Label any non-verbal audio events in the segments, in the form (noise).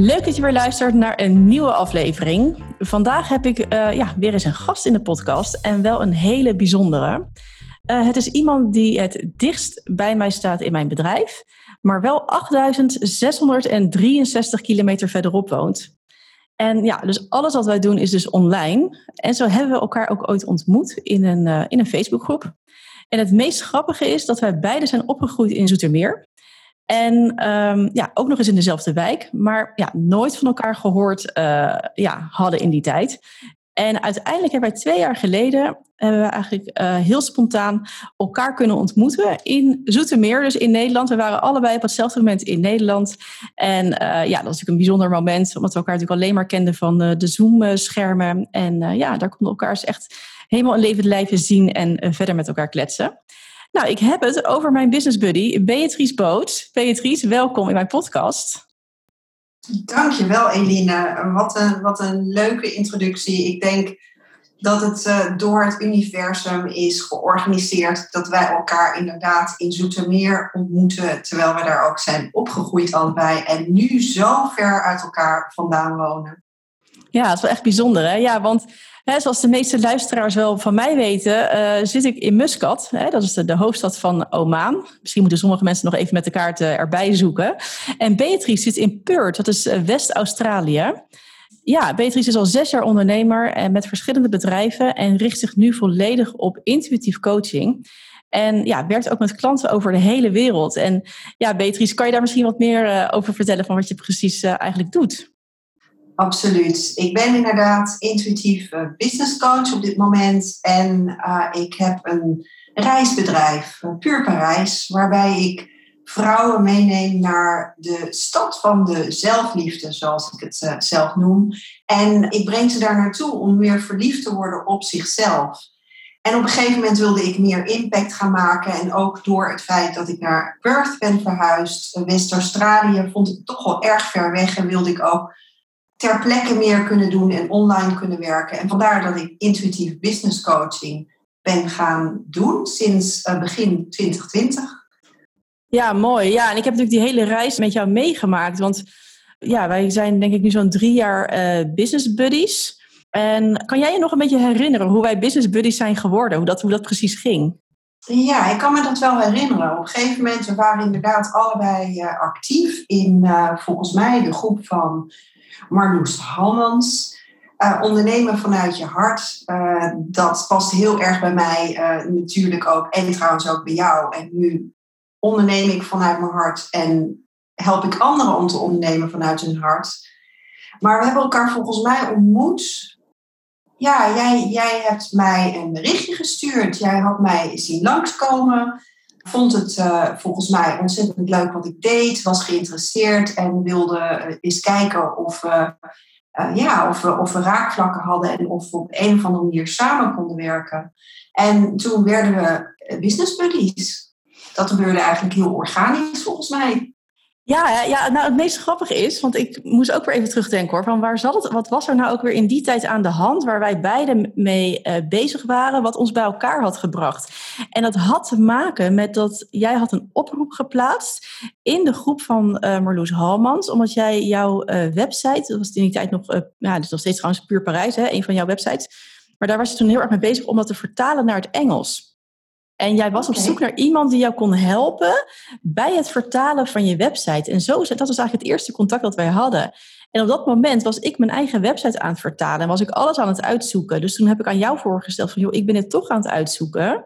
Leuk dat je weer luistert naar een nieuwe aflevering. Vandaag heb ik uh, ja, weer eens een gast in de podcast en wel een hele bijzondere. Uh, het is iemand die het dichtst bij mij staat in mijn bedrijf, maar wel 8663 kilometer verderop woont. En ja, dus alles wat wij doen is dus online. En zo hebben we elkaar ook ooit ontmoet in een, uh, in een Facebookgroep. En het meest grappige is dat wij beide zijn opgegroeid in Zoetermeer. En um, ja, ook nog eens in dezelfde wijk, maar ja, nooit van elkaar gehoord uh, ja, hadden in die tijd. En uiteindelijk hebben wij twee jaar geleden hebben we eigenlijk uh, heel spontaan elkaar kunnen ontmoeten in Zoetermeer, dus in Nederland. We waren allebei op hetzelfde moment in Nederland. En uh, ja, dat was natuurlijk een bijzonder moment, omdat we elkaar natuurlijk alleen maar kenden van de Zoom-schermen. En ja, daar konden we elkaar echt helemaal in levend lijven zien en verder met elkaar kletsen. Nou, ik heb het over mijn business buddy Beatrice Boot. Beatrice, welkom in mijn podcast. Dankjewel Eline. Wat een, wat een leuke introductie. Ik denk dat het uh, door het universum is georganiseerd dat wij elkaar inderdaad in Zoetermeer ontmoeten, terwijl we daar ook zijn opgegroeid allebei en nu zo ver uit elkaar vandaan wonen. Ja, dat is wel echt bijzonder hè? Ja, want Hè, zoals de meeste luisteraars wel van mij weten, uh, zit ik in Muscat. Hè, dat is de, hoofdstad van Oman. Misschien moeten sommige mensen nog even met de kaart uh, erbij zoeken. En Beatrice zit in Perth, dat is uh, West-Australië. Ja, Beatrice is al zes jaar ondernemer en met verschillende bedrijven en richt zich nu volledig op intuïtief coaching. En ja, werkt ook met klanten over de hele wereld. En ja, Beatrice, kan je daar misschien wat meer over vertellen van wat je precies eigenlijk doet? Absoluut. Ik ben inderdaad intuïtief uh, business coach op dit moment. En uh, ik heb een reisbedrijf, Puur Parijs, waarbij ik vrouwen meeneem naar de stad van de zelfliefde, zoals ik het zelf noem. En ik breng ze daar naartoe om meer verliefd te worden op zichzelf. En op een gegeven moment wilde ik meer impact gaan maken. En ook door het feit dat ik naar Perth ben verhuisd, West-Australië, vond ik toch wel erg ver weg en wilde ik ook ter plekke meer kunnen doen en online kunnen werken. En vandaar dat ik intuïtief business coaching ben gaan doen sinds uh, begin 2020. Ja, mooi. Ja, en ik heb natuurlijk die hele reis met jou meegemaakt. Want ja, wij zijn denk ik nu zo'n drie jaar uh, business buddies. En kan jij je nog een beetje herinneren hoe wij business buddies zijn geworden? Hoe dat, hoe dat precies ging? Ja, ik kan me dat wel herinneren. Op een gegeven moment we waren inderdaad allebei uh, actief in uh, volgens mij de groep van Marloes Halmans. Uh, ondernemen vanuit je hart, uh, dat past heel erg bij mij uh, natuurlijk ook. En trouwens ook bij jou. En nu onderneem ik vanuit mijn hart en help ik anderen om te ondernemen vanuit hun hart. Maar we hebben elkaar volgens mij ontmoet. Ja, jij, jij hebt mij een berichtje gestuurd. Jij had mij zien langskomen. Vond het volgens mij ontzettend leuk wat ik deed. Was geïnteresseerd en wilde eens kijken of we uh, ja, of, we, of we raakvlakken hadden en of we op een of andere manier samen konden werken. En toen werden we business buddies. Dat gebeurde eigenlijk heel organisch volgens mij. Ja, ja, nou het meest grappige is, want ik moest ook weer even terugdenken hoor, van waar zat het, wat was er nou ook weer in die tijd aan de hand waar wij beiden mee uh, bezig waren, wat ons bij elkaar had gebracht. En dat had te maken met dat jij had een oproep geplaatst in de groep van uh, Marloes Halmans, omdat jij jouw uh, website, dat was in die tijd nog, ja, dus nog steeds trouwens Puur Parijs, hè, een van jouw websites, maar daar was je toen heel erg mee bezig om dat te vertalen naar het Engels. En jij was op zoek naar iemand die jou kon helpen bij het vertalen van je website. En zo, dat was eigenlijk het eerste contact dat wij hadden. En op dat moment was ik mijn eigen website aan het vertalen en was ik alles aan het uitzoeken. Dus toen heb ik aan jou voorgesteld van, joh, ik ben het toch aan het uitzoeken.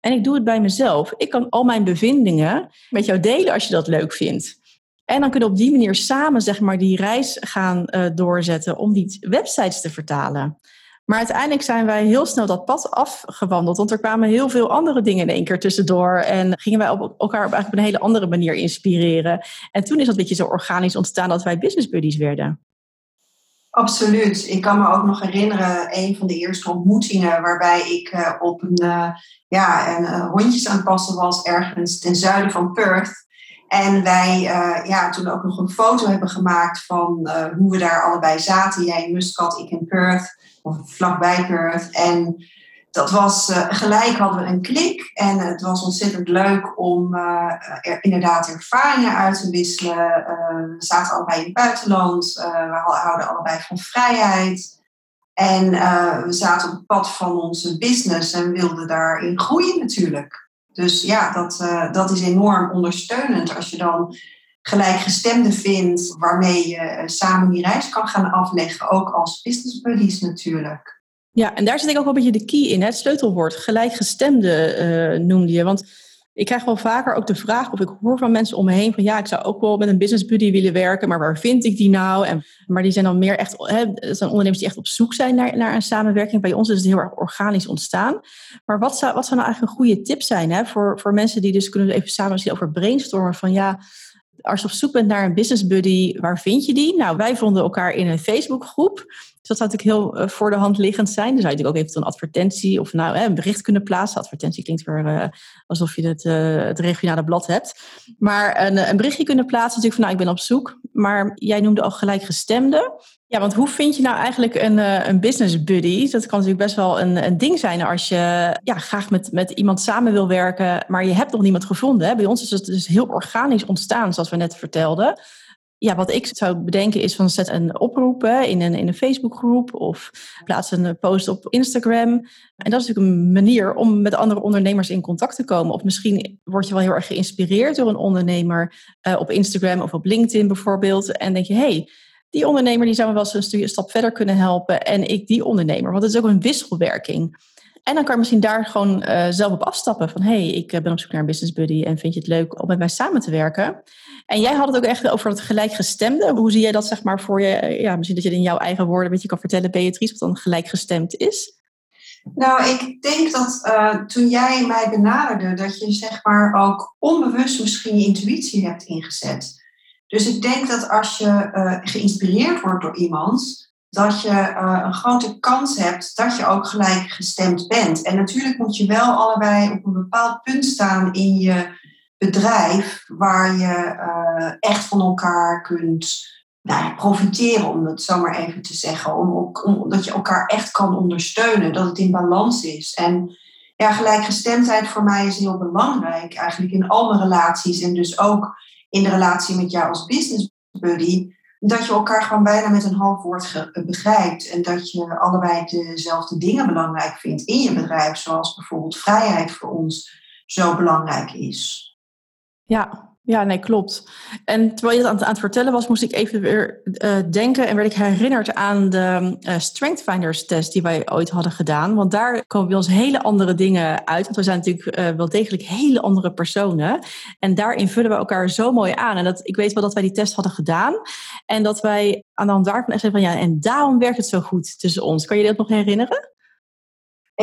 En ik doe het bij mezelf. Ik kan al mijn bevindingen met jou delen als je dat leuk vindt. En dan kunnen we op die manier samen zeg maar, die reis gaan uh, doorzetten om die websites te vertalen. Maar uiteindelijk zijn wij heel snel dat pad afgewandeld. Want er kwamen heel veel andere dingen in één keer tussendoor. En gingen wij op elkaar op, eigenlijk op een hele andere manier inspireren. En toen is dat beetje zo organisch ontstaan dat wij business buddies werden. Absoluut. Ik kan me ook nog herinneren, een van de eerste ontmoetingen waarbij ik uh, op een, uh, ja, een uh, hondjes aan het passen was ergens ten zuiden van Perth. En wij ja, toen ook nog een foto hebben gemaakt van hoe we daar allebei zaten. Jij in Muscat, ik in Perth of vlakbij Perth. En dat was uh, gelijk hadden we een klik en het was ontzettend leuk om er inderdaad ervaringen uit te wisselen. We zaten allebei in het buitenland, we houden allebei van vrijheid. En we zaten op het pad van onze business en wilden daarin groeien natuurlijk. Dus ja, dat, dat is enorm ondersteunend als je dan gelijkgestemden vindt waarmee je samen die reis kan gaan afleggen, ook als business buddies natuurlijk. Ja, en daar zit ik ook wel een beetje de key in, het sleutelwoord. Gelijkgestemde uh, noemde je. Want ik krijg wel vaker ook de vraag, of ik hoor van mensen om me heen van ja, ik zou ook wel met een business buddy willen werken, maar waar vind ik die nou? En, maar die zijn dan meer echt, hè, zijn ondernemers die echt op zoek zijn naar, naar een samenwerking. Bij ons is het heel erg organisch ontstaan. Maar wat zou, wat zou nou eigenlijk een goede tip zijn hè, voor, voor mensen die dus kunnen even samen over brainstormen van ja, als je op zoek bent naar een business buddy, waar vind je die? Nou, wij vonden elkaar in een Facebookgroep. Dus dat zou natuurlijk heel uh, voor de hand liggend zijn. Dan zou je natuurlijk ook even een advertentie of nou, een bericht kunnen plaatsen. Advertentie klinkt weer uh, alsof je het, uh, het regionale blad hebt. Maar een, een berichtje kunnen plaatsen natuurlijk van nou, ik ben op zoek. Maar jij noemde al gelijkgestemde. Ja, want hoe vind je nou eigenlijk een, een business buddy? Dat kan natuurlijk best wel een, een ding zijn als je ja, graag met, met iemand samen wil werken, maar je hebt nog niemand gevonden. Hè? Bij ons is het dus heel organisch ontstaan, zoals we net vertelden. Ja, wat ik zou bedenken is van zet een oproep in een, in een Facebookgroep of plaats een post op Instagram. En dat is natuurlijk een manier om met andere ondernemers in contact te komen. Of misschien word je wel heel erg geïnspireerd door een ondernemer uh, op Instagram of op LinkedIn bijvoorbeeld. En denk je, hey, die ondernemer die zou me wel eens een stap verder kunnen helpen. En ik die ondernemer. Want het is ook een wisselwerking. En dan kan je misschien daar gewoon uh, zelf op afstappen. Van hey, ik ben op zoek naar een business buddy en vind je het leuk om met mij samen te werken? En jij had het ook echt over het gelijkgestemde. Hoe zie jij dat zeg maar voor je? Ja, misschien dat je het in jouw eigen woorden een beetje kan vertellen, Beatrice, wat dan gelijkgestemd is. Nou, ik denk dat toen jij mij benaderde, dat je zeg maar ook onbewust misschien je intuïtie hebt ingezet. Dus ik denk dat als je geïnspireerd wordt door iemand, dat je uh, een grote kans hebt dat je ook gelijk gestemd bent. En natuurlijk moet je wel allebei op een bepaald punt staan in je bedrijf waar je uh, echt van elkaar kunt nou, profiteren, om het zo maar even te zeggen. Om, om, dat je elkaar echt kan ondersteunen, dat het in balans is. En ja, gelijkgestemdheid voor mij is heel belangrijk, eigenlijk in al mijn relaties en dus ook in de relatie met jou als business buddy dat je elkaar gewoon bijna met een half woord begrijpt. En dat je allebei dezelfde dingen belangrijk vindt in je bedrijf. Zoals bijvoorbeeld vrijheid voor ons zo belangrijk is. Ja, ja, nee, klopt. En terwijl je het aan, het vertellen was, moest ik even weer uh, denken en werd ik herinnerd aan de uh, Strength Finders test die wij ooit hadden gedaan. Want daar komen bij ons hele andere dingen uit. Want we zijn natuurlijk uh, wel degelijk hele andere personen. En daarin vullen we elkaar zo mooi aan. En dat, ik weet wel dat wij die test hadden gedaan. En dat wij aan de hand daarvan echt van ja, en daarom werkt het zo goed tussen ons. Kan je dat nog herinneren?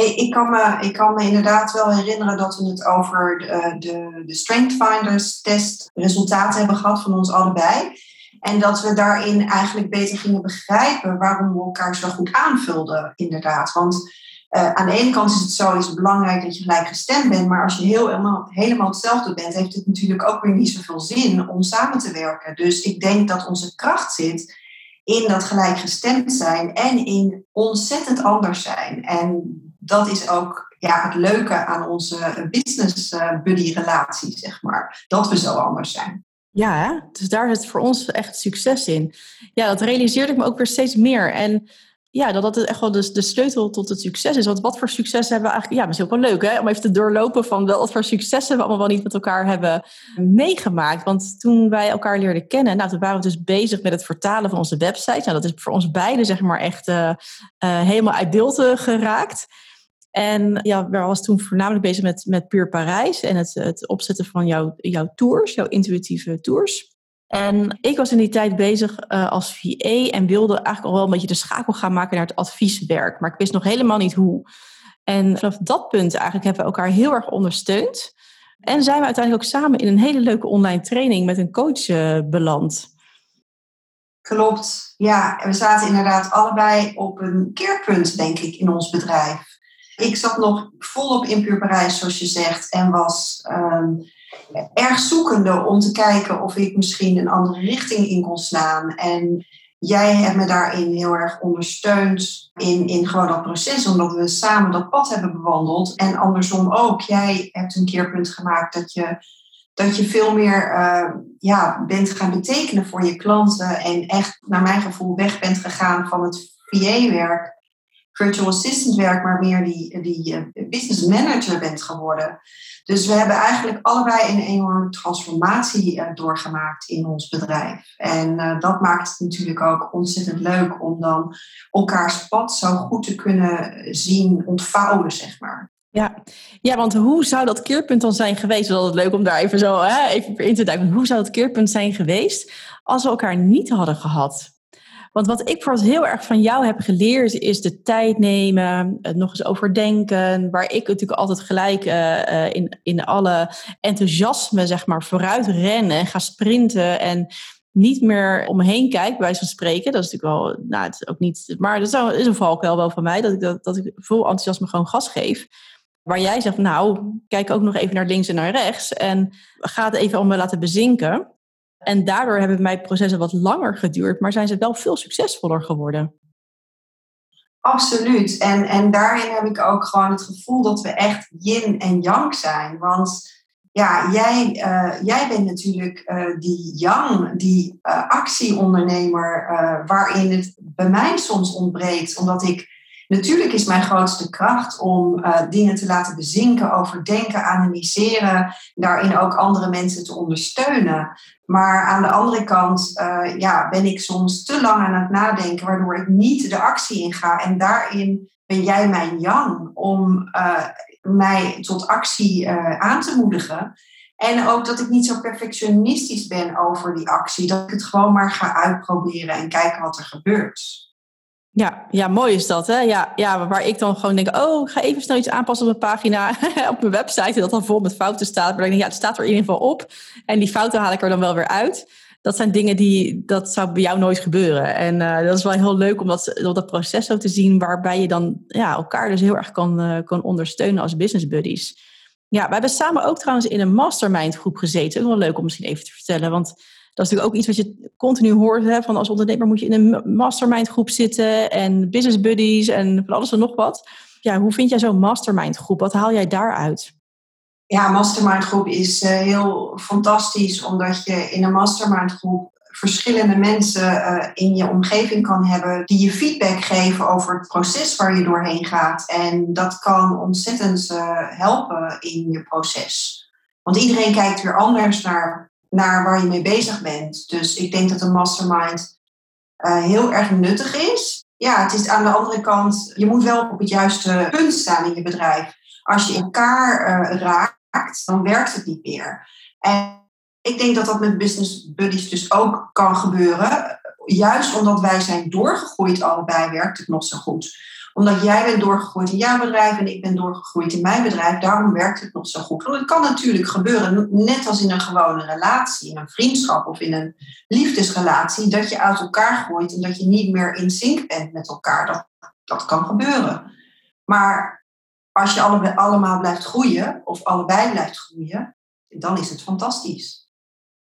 Ik kan, me, ik kan me inderdaad wel herinneren dat we het over de, de, de Strength Finders test resultaten hebben gehad van ons allebei. En dat we daarin eigenlijk beter gingen begrijpen waarom we elkaar zo goed aanvulden, inderdaad. Want uh, aan de ene kant is het zo belangrijk dat je gelijk gestemd bent, maar als je heel, helemaal, helemaal hetzelfde bent, heeft het natuurlijk ook weer niet zoveel zin om samen te werken. Dus ik denk dat onze kracht zit in dat gelijkgestemd zijn en in ontzettend anders zijn. En dat is ook ja, het leuke aan onze business eh, buddy relatie, zeg maar. Dat we zo anders zijn. Ja, dus daar zit voor ons echt succes in. Ja, dat realiseerde ik me ook weer steeds meer. En ja, dat dat echt wel de, de sleutel tot het succes is. Want wat voor succes hebben we eigenlijk... Ja, is ook wel leuk hè, om even te doorlopen van wat voor successen we allemaal wel niet met elkaar hebben meegemaakt. Want toen wij elkaar leerden kennen, nou, toen waren we dus bezig met het vertalen van onze website. Nou, dat is voor ons beiden zeg maar echt uh, uh, helemaal uit beeld geraakt. En ja, we was toen voornamelijk bezig met, met Puur Parijs en het, het opzetten van jouw, jouw tours, jouw intuïtieve tours. En ik was in die tijd bezig uh, als VA en wilde eigenlijk al wel een beetje de schakel gaan maken naar het advieswerk. Maar ik wist nog helemaal niet hoe. En vanaf dat punt eigenlijk hebben we elkaar heel erg ondersteund. En zijn we uiteindelijk ook samen in een hele leuke online training met een coach uh, beland. Klopt, ja. We zaten inderdaad allebei op een keerpunt, denk ik, in ons bedrijf. Ik zat nog volop in Puur Parijs, zoals je zegt, en was um, erg zoekende om te kijken of ik misschien een andere richting in kon slaan. En jij hebt me daarin heel erg ondersteund in, in gewoon dat proces, omdat we samen dat pad hebben bewandeld. En andersom ook, jij hebt een keerpunt gemaakt dat je, dat je veel meer uh, ja, bent gaan betekenen voor je klanten en echt, naar mijn gevoel, weg bent gegaan van het VA-werk virtual assistant werk, maar meer die, die uh, business manager bent geworden. Dus we hebben eigenlijk allebei een enorme transformatie uh, doorgemaakt in ons bedrijf. En uh, dat maakt het natuurlijk ook ontzettend leuk om dan elkaars pad zo goed te kunnen zien ontvouwen, zeg maar. Ja. ja, want hoe zou dat keerpunt dan zijn geweest? Dat is leuk om daar even zo hè, even in te duiken. Hoe zou het keerpunt zijn geweest als we elkaar niet hadden gehad? Want wat ik bijvoorbeeld heel erg van jou heb geleerd, is de tijd nemen, het nog eens overdenken. Waar ik natuurlijk altijd gelijk uh, in, in alle enthousiasme, zeg maar, vooruit ren en ga sprinten. En niet meer om me heen kijk, bij van spreken. Dat is natuurlijk wel, nou, het is ook niet, maar dat is een valkuil wel van mij, dat ik, dat, dat ik vol enthousiasme gewoon gas geef. Waar jij zegt, nou, kijk ook nog even naar links en naar rechts en ga het even om me laten bezinken. En daardoor hebben mijn processen wat langer geduurd, maar zijn ze wel veel succesvoller geworden. Absoluut. En, en daarin heb ik ook gewoon het gevoel dat we echt yin en yang zijn. Want ja, jij, uh, jij bent natuurlijk uh, die yang, die uh, actieondernemer, waarin het bij mij soms ontbreekt, omdat ik Natuurlijk is mijn grootste kracht om uh, dingen te laten bezinken, overdenken, analyseren, daarin ook andere mensen te ondersteunen. Maar aan de andere kant uh, ja, ben ik soms te lang aan het nadenken, waardoor ik niet de actie inga. En daarin ben jij mijn yang om uh, mij tot actie aan te moedigen. En ook dat ik niet zo perfectionistisch ben over die actie. Dat ik het gewoon maar ga uitproberen en kijken wat er gebeurt. Ja, ja, mooi is dat. Hè? Ja, ja, waar ik dan gewoon denk, oh, ik ga even snel iets aanpassen op mijn pagina, (laughs) op mijn website, dat dan vol met fouten staat. Maar ik denk, ja, het staat er in ieder geval op. En die fouten haal ik er dan wel weer uit. Dat zijn dingen die, dat zou bij jou nooit gebeuren. En uh, dat is wel heel leuk om dat, proces zo te zien, waarbij je dan ja, elkaar dus heel erg kan, uh, kan ondersteunen als business buddies. Ja, we hebben samen ook trouwens in een mastermind groep gezeten. Ook wel leuk om misschien even te vertellen, want dat is natuurlijk ook iets wat je continu hoort. Hè, van als ondernemer moet je in een mastermind groep zitten en business buddies en van alles en nog wat. Ja, hoe vind jij zo'n mastermind groep? Wat haal jij daaruit? Ja, mastermind groep is uh, heel fantastisch omdat je in een mastermind groep verschillende mensen uh, in je omgeving kan hebben die je feedback geven over het proces waar je doorheen gaat. En dat kan ontzettend uh, helpen in je proces. Want iedereen kijkt weer anders naar naar waar je mee bezig bent. Dus ik denk dat een mastermind uh, heel erg nuttig is. Ja, het is aan de andere kant, je moet wel op het juiste punt staan in je bedrijf. Als je elkaar uh, raakt, dan werkt het niet meer. En ik denk dat dat met business buddies dus ook kan gebeuren. Juist omdat wij zijn doorgegroeid allebei, werkt het nog zo goed omdat jij bent doorgegroeid in jouw bedrijf en ik ben doorgegroeid in mijn bedrijf. Daarom werkt het nog zo goed. Want het kan natuurlijk gebeuren, net als in een gewone relatie, in een vriendschap of in een liefdesrelatie, dat je uit elkaar groeit en dat je niet meer in sync bent met elkaar. Dat, dat kan gebeuren. Maar als je allemaal blijft groeien, of allebei blijft groeien, dan is het fantastisch.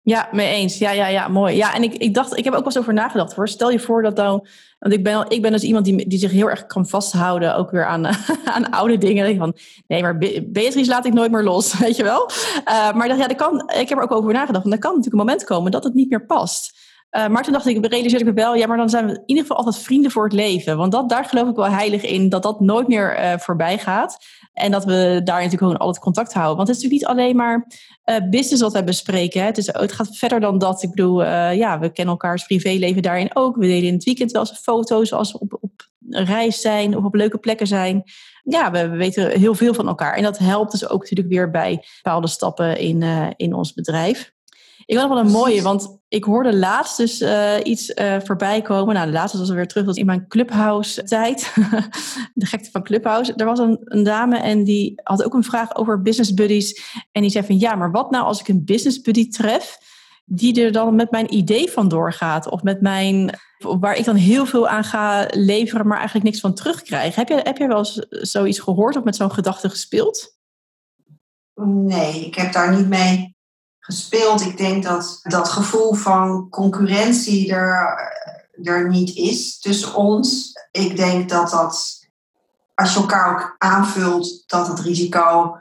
Ja, mee eens. Ja, ja, ja, mooi. Ja, en ik, ik dacht, ik heb ook wel eens over nagedacht hoor. Stel je voor dat dan, want ik ben, ik ben dus iemand die, die zich heel erg kan vasthouden, ook weer aan, (laughs) aan oude dingen. Van, nee, maar Beatrice laat ik nooit meer los, (laughs) weet je wel. Uh, maar dat, ja, dat kan, ik heb er ook over nagedacht, want er kan natuurlijk een moment komen dat het niet meer past. Uh, maar toen dacht ik, realiseerde ik me wel, ja, maar dan zijn we in ieder geval altijd vrienden voor het leven. Want dat, daar geloof ik wel heilig in, dat dat nooit meer uh, voorbij gaat. En dat we daar natuurlijk gewoon altijd contact houden. Want het is natuurlijk niet alleen maar uh, business wat wij bespreken. Hè. Het, is, het gaat verder dan dat. Ik bedoel, ja, we kennen elkaars privéleven daarin ook. We delen in het weekend wel eens foto's als we op, op reis zijn of op leuke plekken zijn. Ja, we, we, weten heel veel van elkaar. En dat helpt dus ook natuurlijk weer bij bepaalde stappen in, in ons bedrijf. Ik had nog wel een mooie, want ik hoorde laatst dus uh, iets uh, voorbij komen. Nou, de laatste was alweer terug, dat in mijn Clubhouse-tijd. (laughs) de gekte van Clubhouse. Er was een, een, dame en die had ook een vraag over business buddies. En die zei van, ja, maar wat nou als ik een business buddy tref... die er dan met mijn idee van doorgaat? Of met mijn... waar ik dan heel veel aan ga leveren, maar eigenlijk niks van terugkrijg. Heb je, heb je wel eens zoiets gehoord of met zo'n gedachte gespeeld? Nee, ik heb daar niet mee gespeeld. Ik denk dat dat gevoel van concurrentie er, er niet is tussen ons. Ik denk dat dat, als je elkaar ook aanvult, dat het risico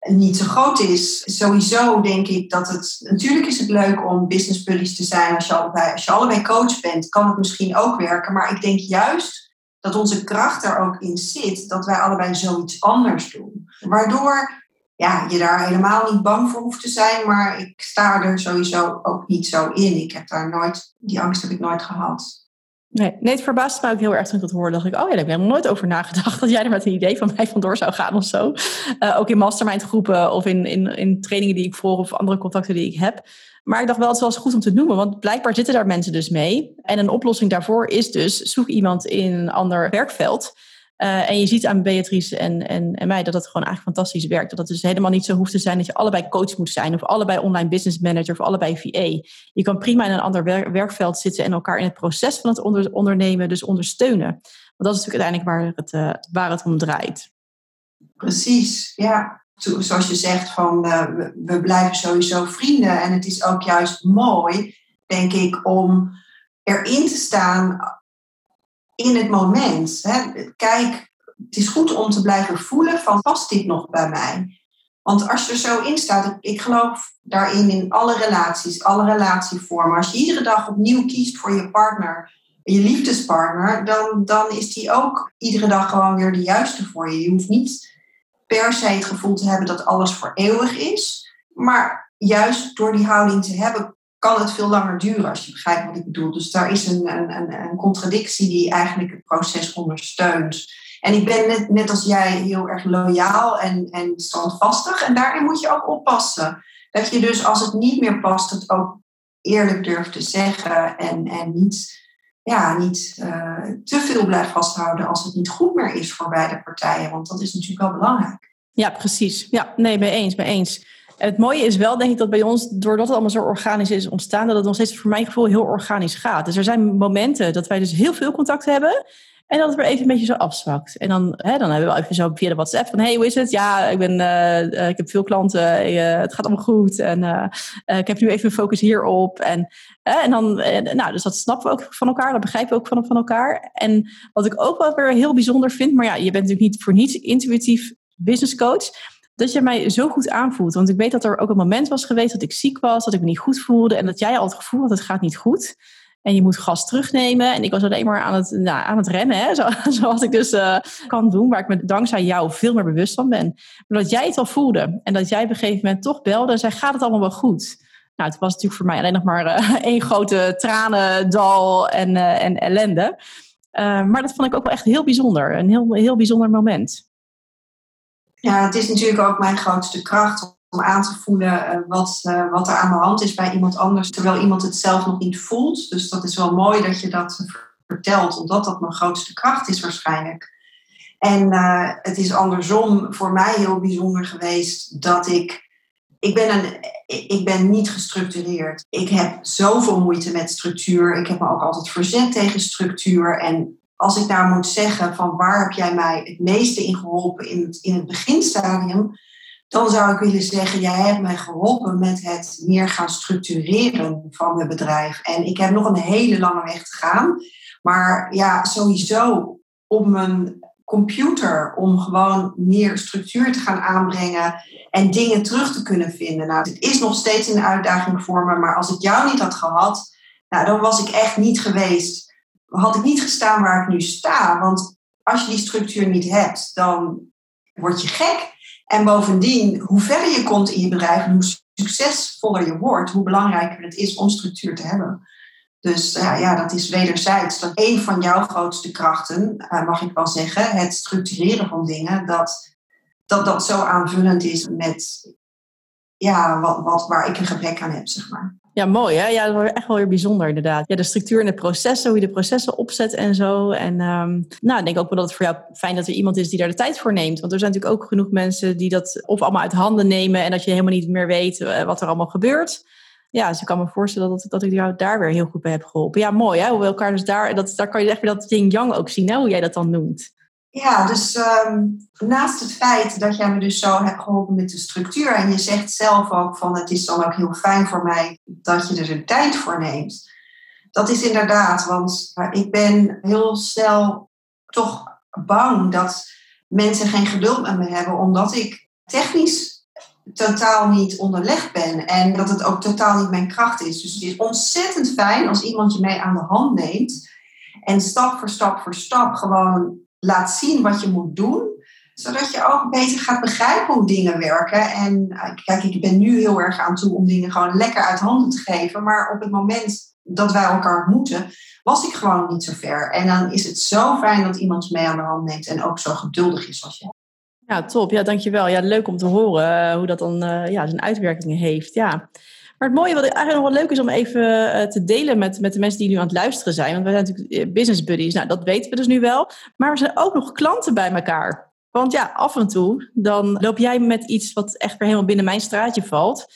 niet zo groot is. Sowieso denk ik dat het. Natuurlijk is het leuk om business buddies te zijn. Als je, allebei, als je allebei coach bent, kan het misschien ook werken. Maar ik denk juist dat onze kracht er ook in zit dat wij allebei zoiets anders doen. Waardoor ja, je daar helemaal niet bang voor hoeft te zijn, maar ik sta er sowieso ook niet zo in. Ik heb daar nooit, die angst heb ik nooit gehad. Nee, het verbaasde mij ook heel erg toen ik dat hoorde. dacht ik, oh ja, daar heb ik helemaal nooit over nagedacht. (laughs) Dat jij er met een idee van mij vandoor zou gaan of zo. Uh, ook in mastermind groepen of in, in, in trainingen die ik volg of andere contacten die ik heb. Maar ik dacht wel, het was goed om te noemen, want blijkbaar zitten daar mensen dus mee. En een oplossing daarvoor is dus, zoek iemand in een ander werkveld uh, en je ziet aan Beatrice en, en, en mij dat het gewoon eigenlijk fantastisch werkt. Dat het dus helemaal niet zo hoeft te zijn dat je allebei coach moet zijn, of allebei online business manager, of allebei VA. Je kan prima in een ander werkveld zitten en elkaar in het proces van het onder ondernemen dus ondersteunen. Want dat is natuurlijk uiteindelijk waar het, uh, waar het om draait. Precies, ja. Zoals je zegt, van, we, we blijven sowieso vrienden. En het is ook juist mooi, denk ik, om erin te staan in het moment. Hè. Kijk, het is goed om te blijven voelen van past dit nog bij mij? Want als je er zo in staat, ik geloof daarin in alle relaties, alle relatievormen. Als je iedere dag opnieuw kiest voor je partner, je liefdespartner, dan, dan is die ook iedere dag gewoon weer de juiste voor je. Je hoeft niet per se het gevoel te hebben dat alles voor eeuwig is. Maar juist door die houding te hebben, kan het veel langer duren, als je begrijpt wat ik bedoel. Dus daar is een, een, een contradictie die eigenlijk het proces ondersteunt. En ik ben net, net als jij heel erg loyaal en, en standvastig. En daarin moet je ook oppassen. Dat je dus als het niet meer past, het ook eerlijk durft te zeggen. En, en niet, ja, niet uh, te veel blijft vasthouden als het niet goed meer is voor beide partijen. Want dat is natuurlijk wel belangrijk. Ja, precies. Ja, nee, mee eens, mee eens. Het mooie is wel, denk ik, dat bij ons, doordat het allemaal zo organisch is ontstaan, dat het nog steeds voor mijn gevoel heel organisch gaat. Dus er zijn momenten dat wij dus heel veel contact hebben. En dat het weer even een beetje zo afzwakt. En dan, hè, dan hebben we even zo via de WhatsApp van... hey, hoe is het? Ja, ik, ben, uh, ik heb veel klanten. Uh, het gaat allemaal goed. En ik heb nu even een focus hierop. En, en dan, nou, dus dat snappen we ook van elkaar. Dat begrijpen we ook van, van elkaar. En wat ik ook wel weer heel bijzonder vind... maar ja, je bent natuurlijk niet voor niets intuïtief business coach dat je mij zo goed aanvoelt. Want ik weet dat er ook een moment was geweest dat ik ziek was, dat ik me niet goed voelde en dat jij al het gevoel had, het gaat niet goed. En je moet gas terugnemen. En ik was alleen maar aan het, nou, aan het rennen, hè? (laughs) Zo, zoals ik dus uh, kan doen, waar ik me dankzij jou veel meer bewust van ben. Maar dat jij het al voelde en dat jij op een gegeven moment toch belde en zei, gaat het allemaal wel goed? Nou, het was natuurlijk voor mij alleen nog maar uh, (laughs) één grote tranendal en, uh, en ellende. maar dat vond ik ook wel echt heel bijzonder. Een heel, heel bijzonder moment. Ja, het is natuurlijk ook mijn grootste kracht om aan te voelen eh, wat, uh, wat er aan de hand is bij iemand anders, terwijl iemand het zelf nog niet voelt. Dus dat is wel mooi dat je dat vertelt, omdat dat mijn grootste kracht is waarschijnlijk. En uh, het is andersom voor mij heel bijzonder geweest dat ik. Ik ben, een, ik ben niet gestructureerd. Ik heb zoveel moeite met structuur. Ik heb me ook altijd verzet tegen structuur. En als ik nou moet zeggen van waar heb jij mij het meeste in geholpen in het, in het beginstadium, dan zou ik willen zeggen, jij hebt mij geholpen met het meer gaan structureren van mijn bedrijf. En ik heb nog een hele lange weg te gaan. Maar ja, sowieso op mijn computer om gewoon meer structuur te gaan aanbrengen en dingen terug te kunnen vinden. Nou, het is nog steeds een uitdaging voor me, maar als ik jou niet had gehad, nou, dan was ik echt niet geweest had ik niet gestaan waar ik nu sta. Want als je die structuur niet hebt, dan word je gek. En bovendien, hoe verder je komt in je bedrijf hoe succesvoller je wordt, hoe belangrijker het is om structuur te hebben. Dus uh, ja, dat is wederzijds. Dat een van jouw grootste krachten, uh, mag ik wel zeggen, het structureren van dingen, dat, dat dat zo aanvullend is met ja, wat, wat, waar ik een gebrek aan heb, zeg maar. Ja, mooi hè? Ja, dat is echt wel weer bijzonder inderdaad. Ja, de structuur en de processen, hoe je de processen opzet en zo. En um, nou, ik denk ook wel dat het voor jou fijn dat er iemand is die daar de tijd voor neemt. Want er zijn natuurlijk ook genoeg mensen die dat of allemaal uit handen nemen en dat je helemaal niet meer weet eh, wat er allemaal gebeurt. Ja, dus ik kan me voorstellen dat, dat ik jou daar weer heel goed bij heb geholpen. Ja, mooi hè? Hoe we elkaar dus daar, dat, daar kan je echt weer dat yin-yang ook zien, hè? hoe jij dat dan noemt. Ja, dus um, naast het feit dat jij me dus zo hebt geholpen met de structuur en je zegt zelf ook van het is dan ook heel fijn voor mij dat je er de tijd voor neemt. Dat is inderdaad, want ik ben heel snel toch bang dat mensen geen geduld met me hebben omdat ik technisch totaal niet onderlegd ben en dat het ook totaal niet mijn kracht is. Dus het is ontzettend fijn als iemand je mee aan de hand neemt en stap voor stap voor stap gewoon laat zien wat je moet doen, zodat je ook beter gaat begrijpen hoe dingen werken. En eh, kijk, ik ben nu heel erg aan toe om dingen gewoon lekker uit handen te geven, maar op het moment dat wij elkaar ontmoeten, was ik gewoon niet zo ver. En dan is het zo fijn dat iemand mee aan de hand neemt en ook zo geduldig is als jij. Ja, top. Ja, dankjewel. Ja, leuk om te horen uh, hoe dat dan uh, ja, zijn uitwerkingen heeft. Ja. Maar het mooie, wat eigenlijk nog wel leuk is om even uh, te delen met, met de mensen die nu aan het luisteren zijn. Want wij zijn natuurlijk eh, business buddies. Nou, dat weten we dus nu wel. Maar we zijn ook nog klanten bij elkaar. Want ja, af en toe, dan loop jij met iets wat echt weer helemaal binnen mijn straatje valt.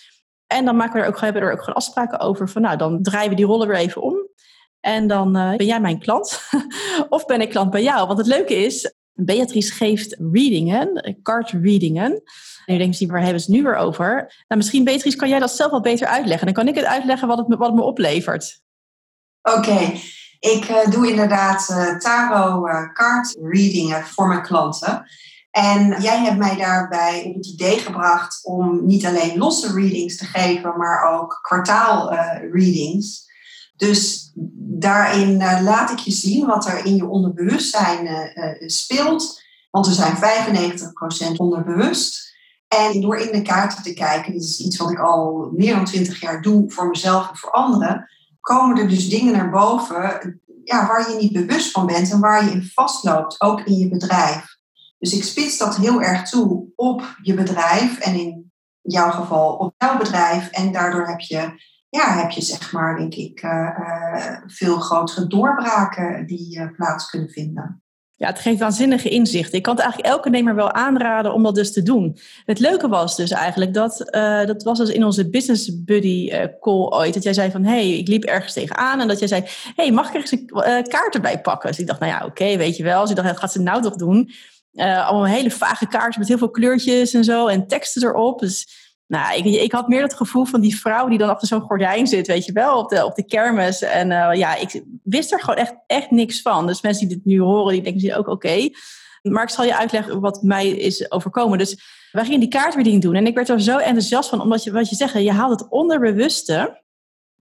En dan maken we er ook, hebben we ook gewoon afspraken over. Van nou, dan draaien we die rollen weer even om. En dan uh, ben jij mijn klant. (laughs) of ben ik klant bij jou. Want het leuke is, Beatrice geeft readingen, card readingen. En je denkt misschien, waar hebben ze het nu weer over? Nou, misschien Beatrice, kan jij dat zelf wat beter uitleggen? Dan kan ik het uitleggen wat het me, wat me oplevert. Oké, ik uh, doe inderdaad uh, tarot uh, card readingen voor mijn klanten. En jij hebt mij daarbij op het idee gebracht om niet alleen losse readings te geven, maar ook kwartaal readings. Dus daarin laat ik je zien wat er in je onderbewustzijn speelt. Want we zijn 95% onderbewust. En door in de kaarten te kijken, dit is iets wat ik al meer dan twintig jaar doe voor mezelf en voor anderen, komen er dus dingen naar boven ja, waar je niet bewust van bent en waar je in vastloopt, ook in je bedrijf. Dus ik spits dat heel erg toe op je bedrijf en in jouw geval op jouw bedrijf. En daardoor heb je, ja, heb je zeg maar, denk ik, uh, uh, veel grotere doorbraken die uh, plaats kunnen vinden. Ja, het geeft waanzinnige inzichten. Ik kan het eigenlijk elke nemer wel aanraden om dat dus te doen. Het leuke was dus eigenlijk dat, uh, dat was dus in onze business buddy uh, call ooit, dat jij zei van, hey, ik liep ergens tegenaan en dat jij zei, hey, mag ik ergens een uh, kaart erbij pakken? Dus ik dacht, nou ja, oké, weet je wel. Dus ik dacht, gaat ze nou toch doen? allemaal hele vage kaarten met heel veel kleurtjes en zo en teksten erop. Dus nou, ik, ik had meer het gevoel van die vrouw die dan achter zo'n gordijn zit, weet je wel, op de, op de kermis. En uh, ja, ik wist er gewoon echt, echt niks van. Dus mensen die dit nu horen, die denken ook oké. Maar ik zal je uitleggen wat mij is overkomen. Dus wij gingen die kaartreading doen. En ik werd er zo enthousiast van, omdat je, wat je zegt, je haalt het onderbewuste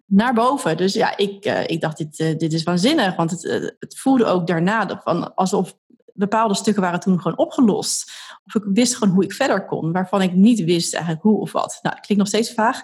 naar boven. Dus ja, ik, uh, ik dacht, dit, uh, dit is waanzinnig. Want het, het voelde ook daarna van alsof bepaalde stukken waren toen gewoon opgelost. Of ik wist gewoon hoe ik verder kon, waarvan ik niet wist eigenlijk hoe of wat. Nou, dat klinkt nog steeds vaag.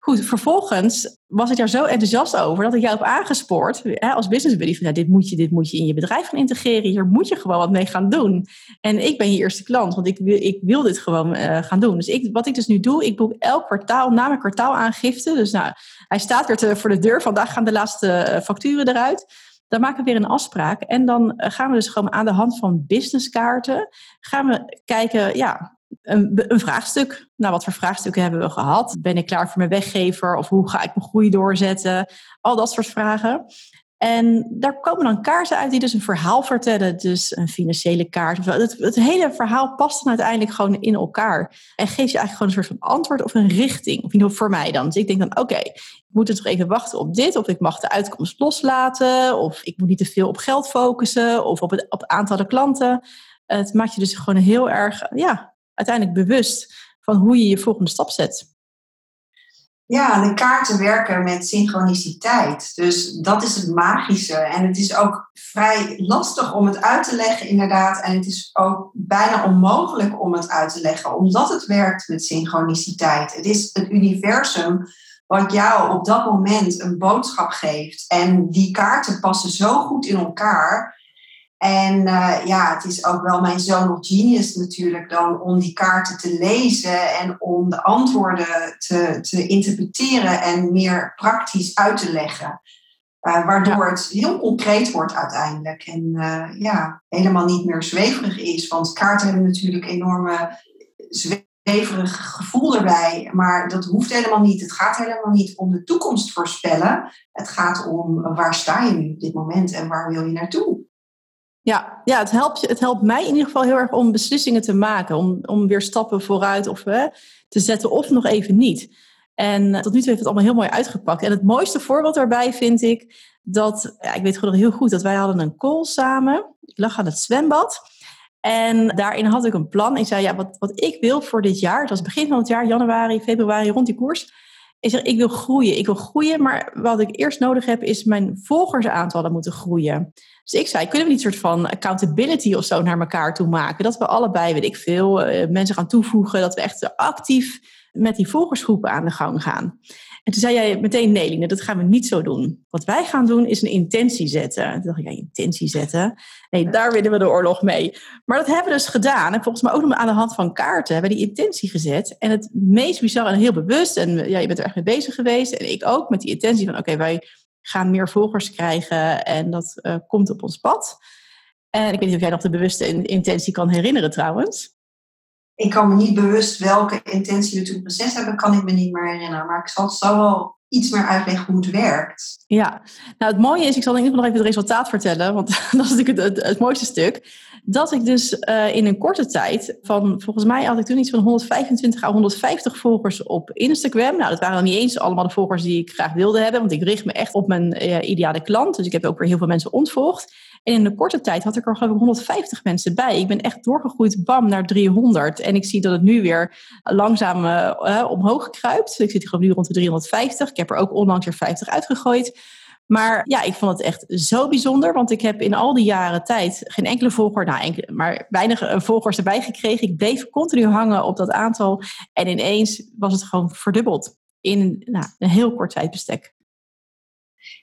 Goed, vervolgens was ik daar zo enthousiast over dat ik jou heb aangespoord hè, als business buddy. Van, ja, dit, moet je, dit moet je in je bedrijf gaan integreren. Hier moet je gewoon wat mee gaan doen. En ik ben je eerste klant, want ik wil, ik wil dit gewoon uh, gaan doen. Dus ik, wat ik dus nu doe, ik boek elk kwartaal na mijn kwartaalaangifte. Dus nou, hij staat weer te, voor de deur. Vandaag gaan de laatste facturen eruit. Dan maken we weer een afspraak. En dan eh, gaan we dus gewoon aan de hand van businesskaarten... gaan we kijken, ja, een, een, vraagstuk. Nou, wat voor vraagstukken hebben we gehad? Ben ik klaar voor mijn weggever? Of hoe ga ik mijn groei doorzetten? Al dat soort vragen. En daar komen dan kaarten uit die dus een verhaal vertellen. Dus een financiële kaart. Het, het hele verhaal past dan uiteindelijk gewoon in elkaar. En geeft je eigenlijk gewoon een soort van antwoord of een richting. Of in voor mij dan. Dus ik denk dan, oké, ik moet het toch even wachten op dit. Of ik mag de uitkomst loslaten. Of ik moet niet te veel op geld focussen. Of op het, op het aantallen klanten. Het maakt je dus gewoon heel erg, ja, uiteindelijk bewust van hoe je je volgende stap zet. Ja, de kaarten werken met synchroniciteit. Dus dat is het magische. En het is ook vrij lastig om het uit te leggen, inderdaad. En het is ook bijna onmogelijk om het uit te leggen, omdat het werkt met synchroniciteit. Het is het universum wat jou op dat moment een boodschap geeft. En die kaarten passen zo goed in elkaar. En uh, ja, het is ook wel mijn zoon of genius natuurlijk dan om die kaarten te lezen en om de antwoorden te, te interpreteren en meer praktisch uit te leggen. Uh, waardoor het heel concreet wordt uiteindelijk. En uh, ja, helemaal niet meer zweverig is. Want kaarten hebben natuurlijk enorme zweverig gevoel erbij. Maar dat hoeft helemaal niet. Het gaat helemaal niet om de toekomst voorspellen. Het gaat om waar sta je nu op dit moment en waar wil je naartoe. Ja, ja het, helpt, het helpt mij in ieder geval heel erg om beslissingen te maken. Om, om weer stappen vooruit of, te zetten of nog even niet. En tot nu toe heeft het allemaal heel mooi uitgepakt. En het mooiste voorbeeld daarbij vind ik dat, ja, ik weet gewoon heel goed dat wij hadden een call samen. Ik lag aan het zwembad. En daarin had ik een plan. Ik zei, ja, wat, wat ik wil voor dit jaar, het was begin van het jaar, januari, februari, rond die koers. Ik zeg, ik wil groeien. Ik wil groeien, maar wat ik eerst nodig heb, is mijn volgersaantallen moeten groeien. Dus ik zei, kunnen we niet een soort van accountability of zo naar elkaar toe maken? Dat we allebei, weet ik veel, eh, mensen gaan toevoegen. Dat we echt actief met die volgersgroepen aan de gang gaan. En toen zei jij meteen, nee, dat gaan we niet zo doen. Wat wij gaan doen is een intentie zetten. Toen dacht ik, ja, intentie zetten? Nee, daar winnen we de oorlog mee. Maar dat hebben we dus gedaan. En volgens mij ook nog aan de hand van kaarten hebben we die intentie gezet. En het meest bizar en heel bewust, en ja, je bent er echt mee bezig geweest. En ik ook, met die intentie van, oké, wij gaan meer volgers krijgen. En dat uh, komt op ons pad. En ik weet niet of jij nog de bewuste intentie kan herinneren trouwens. Ik kan me niet bewust welke intentie we toen proces hebben, kan ik me niet meer herinneren. Maar ik zal zo wel iets meer uitleggen hoe het werkt. Ja, nou het mooie is, ik zal in ieder geval nog even het resultaat vertellen, want (laughs) dat is natuurlijk het, mooiste stuk. Dat ik dus uh, in een korte tijd van, volgens mij had ik toen iets van 125 à 150 volgers op Instagram. Nou, dat waren dan niet eens allemaal de volgers die ik graag wilde hebben, want ik richt me echt op mijn uh, ideale klant. Dus ik heb ook weer heel veel mensen ontvolgd. En in een korte tijd had ik er geloof ik 150 mensen bij. Ik ben echt doorgegroeid, bam, naar 300. En ik zie dat het nu weer langzaam uh, omhoog kruipt. Ik zit hier nu rond de 350. Ik heb er ook onlangs weer 50 uitgegooid. Maar ja, ik vond het echt zo bijzonder. Want ik heb in al die jaren tijd geen enkele volger, nou, enkele, maar weinig eh, volgers erbij gekregen. Ik bleef continu hangen op dat aantal. En ineens was het gewoon verdubbeld in nou, een heel kort tijdbestek.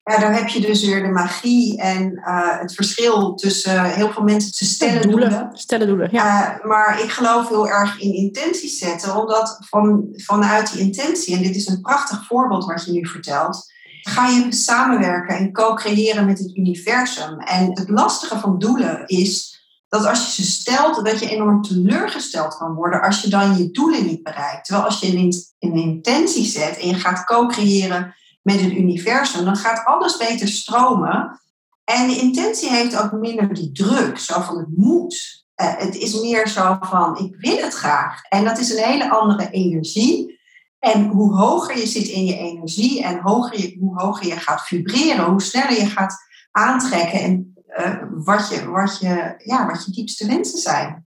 Ja, daar heb je dus weer de magie en uh, het verschil tussen heel veel mensen te stellen doelen. doelen. Stellen doelen, ja. Uh, maar ik geloof heel erg in intenties zetten, omdat van, vanuit die intentie, en dit is een prachtig voorbeeld wat je nu vertelt, ga je samenwerken en co-creëren met het universum. En het lastige van doelen is dat als je ze stelt, dat je enorm teleurgesteld kan worden als je dan je doelen niet bereikt. Terwijl als je een, een intentie zet en je gaat co-creëren met het universum, dan gaat alles beter stromen. En de intentie heeft ook minder die druk, zo van het moet. Uh, het is meer zo van ik wil het graag. En dat is een hele andere energie. En hoe hoger je zit in je energie en hoger je, hoe hoger je gaat vibreren, hoe sneller je gaat aantrekken en uh, wat, je, wat, je, ja, wat je diepste wensen zijn.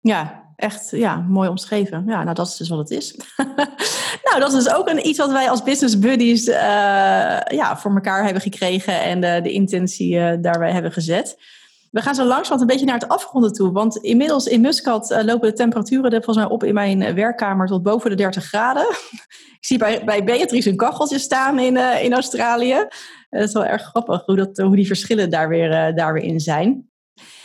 Ja, echt ja, mooi omschreven. Ja, nou dat is dus wat het is. (laughs) nou, dat is dus ook een, iets wat wij als business buddies uh, ja, voor elkaar hebben gekregen en de, de intentie uh, daarbij hebben gezet. We gaan zo langzamerhand een beetje naar het afronden toe. Want inmiddels in Muscat uh, lopen de temperaturen er volgens mij op in mijn werkkamer tot boven de 30 graden. (laughs) Ik zie bij, bij Beatrice een kacheltje staan in, in Australië. Het is wel erg grappig hoe, dat, hoe die verschillen daar weer, daar weer in zijn.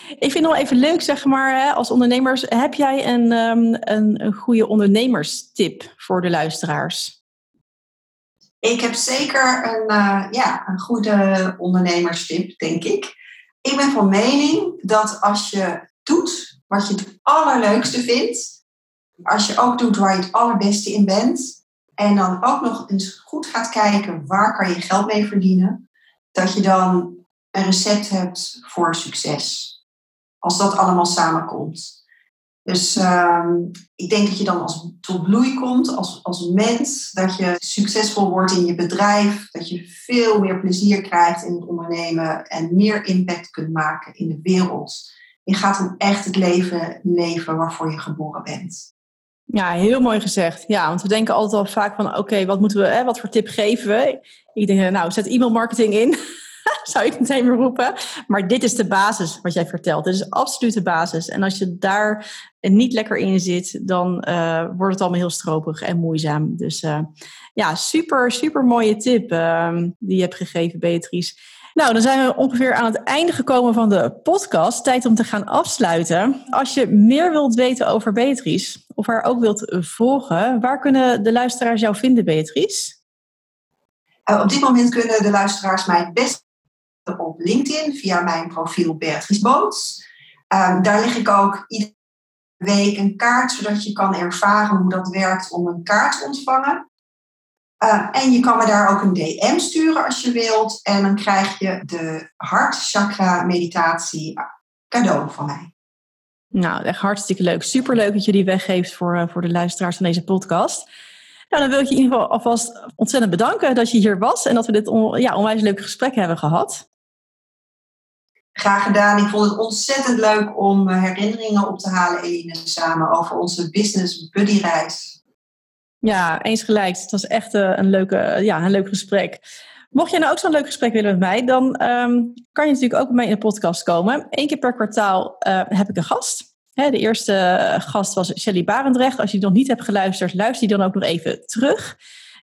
Ik vind het wel even leuk, zeg maar, als ondernemers. Heb jij een, um, een, een goede ondernemerstip voor de luisteraars? Ik heb zeker een, uh, ja, een goede ondernemerstip, denk ik. Ik ben van mening dat als je doet wat je het allerleukste vindt, als je ook doet waar je het allerbeste in bent, en dan ook nog eens goed gaat kijken waar kan je geld mee verdienen, dat je dan een recept hebt voor succes als dat allemaal samenkomt. Dus uh, ik denk dat je dan als, tot bloei komt als, als mens, dat je succesvol wordt in je bedrijf, dat je veel meer plezier krijgt in het ondernemen en meer impact kunt maken in de wereld. Je gaat dan echt het leven leven waarvoor je geboren bent. Ja, heel mooi gezegd. Ja, want we denken altijd al vaak van, oké, wat moeten we, hè, wat voor tip geven we? Ik denk, nou, zet e-mail marketing in. (laughs) (laughs) zou ik meteen meer roepen. Maar dit is de basis wat jij vertelt. Dit is absoluut de basis. En als je daar niet lekker in zit, dan uh, wordt het allemaal heel stroperig en moeizaam. Dus uh, ja, super, super mooie tip uh, die je hebt gegeven, Beatrice. Nou, dan zijn we ongeveer aan het einde gekomen van de podcast. Tijd om te gaan afsluiten. Als je meer wilt weten over Beatrice, of haar ook wilt volgen, waar kunnen de luisteraars jou vinden, Beatrice? Uh, op dit moment kunnen de luisteraars mij het beste op LinkedIn via mijn profiel Beatrice Boots. Uh, daar leg ik ook iedere week een kaart, zodat je kan ervaren hoe dat werkt om een kaart te ontvangen. Uh, en je kan me daar ook een DM sturen als je wilt. En dan krijg je de hartchakra meditatie cadeau van mij. Nou, echt hartstikke leuk. Superleuk dat je die weggeeft voor, uh, voor de luisteraars van deze podcast. Nou, dan wil ik je in ieder geval alvast ontzettend bedanken dat je hier was en dat we dit ja, onwijs leuke gesprek hebben gehad. Graag gedaan. Ik vond het ontzettend leuk om eh, herinneringen op te halen, Eline, samen over onze business buddy reis. Ja, eens gelijk. Het was echt eh, een, leuke, ja, een leuk gesprek. Mocht jij nou ook zo'n leuk gesprek willen met mij, dan um, kan je natuurlijk ook bij mij in de podcast komen. Eén keer per kwartaal heb ik een gast. Hè, de eerste gast was Shelly Barendrecht. Als je die nog niet hebt geluisterd, luister die dan ook nog even terug.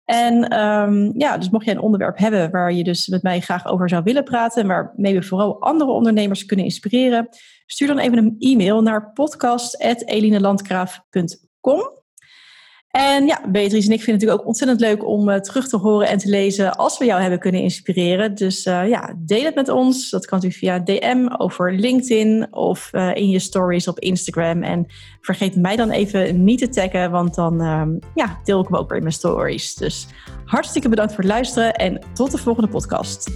En um, ja, dus mocht jij een onderwerp hebben waar je dus met mij graag over zou willen praten, en waarmee we vooral andere ondernemers kunnen inspireren, stuur dan even een e-mail naar podcast.elinelandgraaf.com. En ja, Beatrice en ik vinden het natuurlijk ook ontzettend leuk om uh, terug te horen en te lezen als we jou hebben kunnen inspireren. Dus uh, ja, deel het met ons. Dat kan natuurlijk via DM over LinkedIn of uh, in je stories op Instagram. En vergeet mij dan even niet te taggen, want dan ja, deel ik hem ook weer in mijn stories. Dus hartstikke bedankt voor het luisteren en tot de volgende podcast.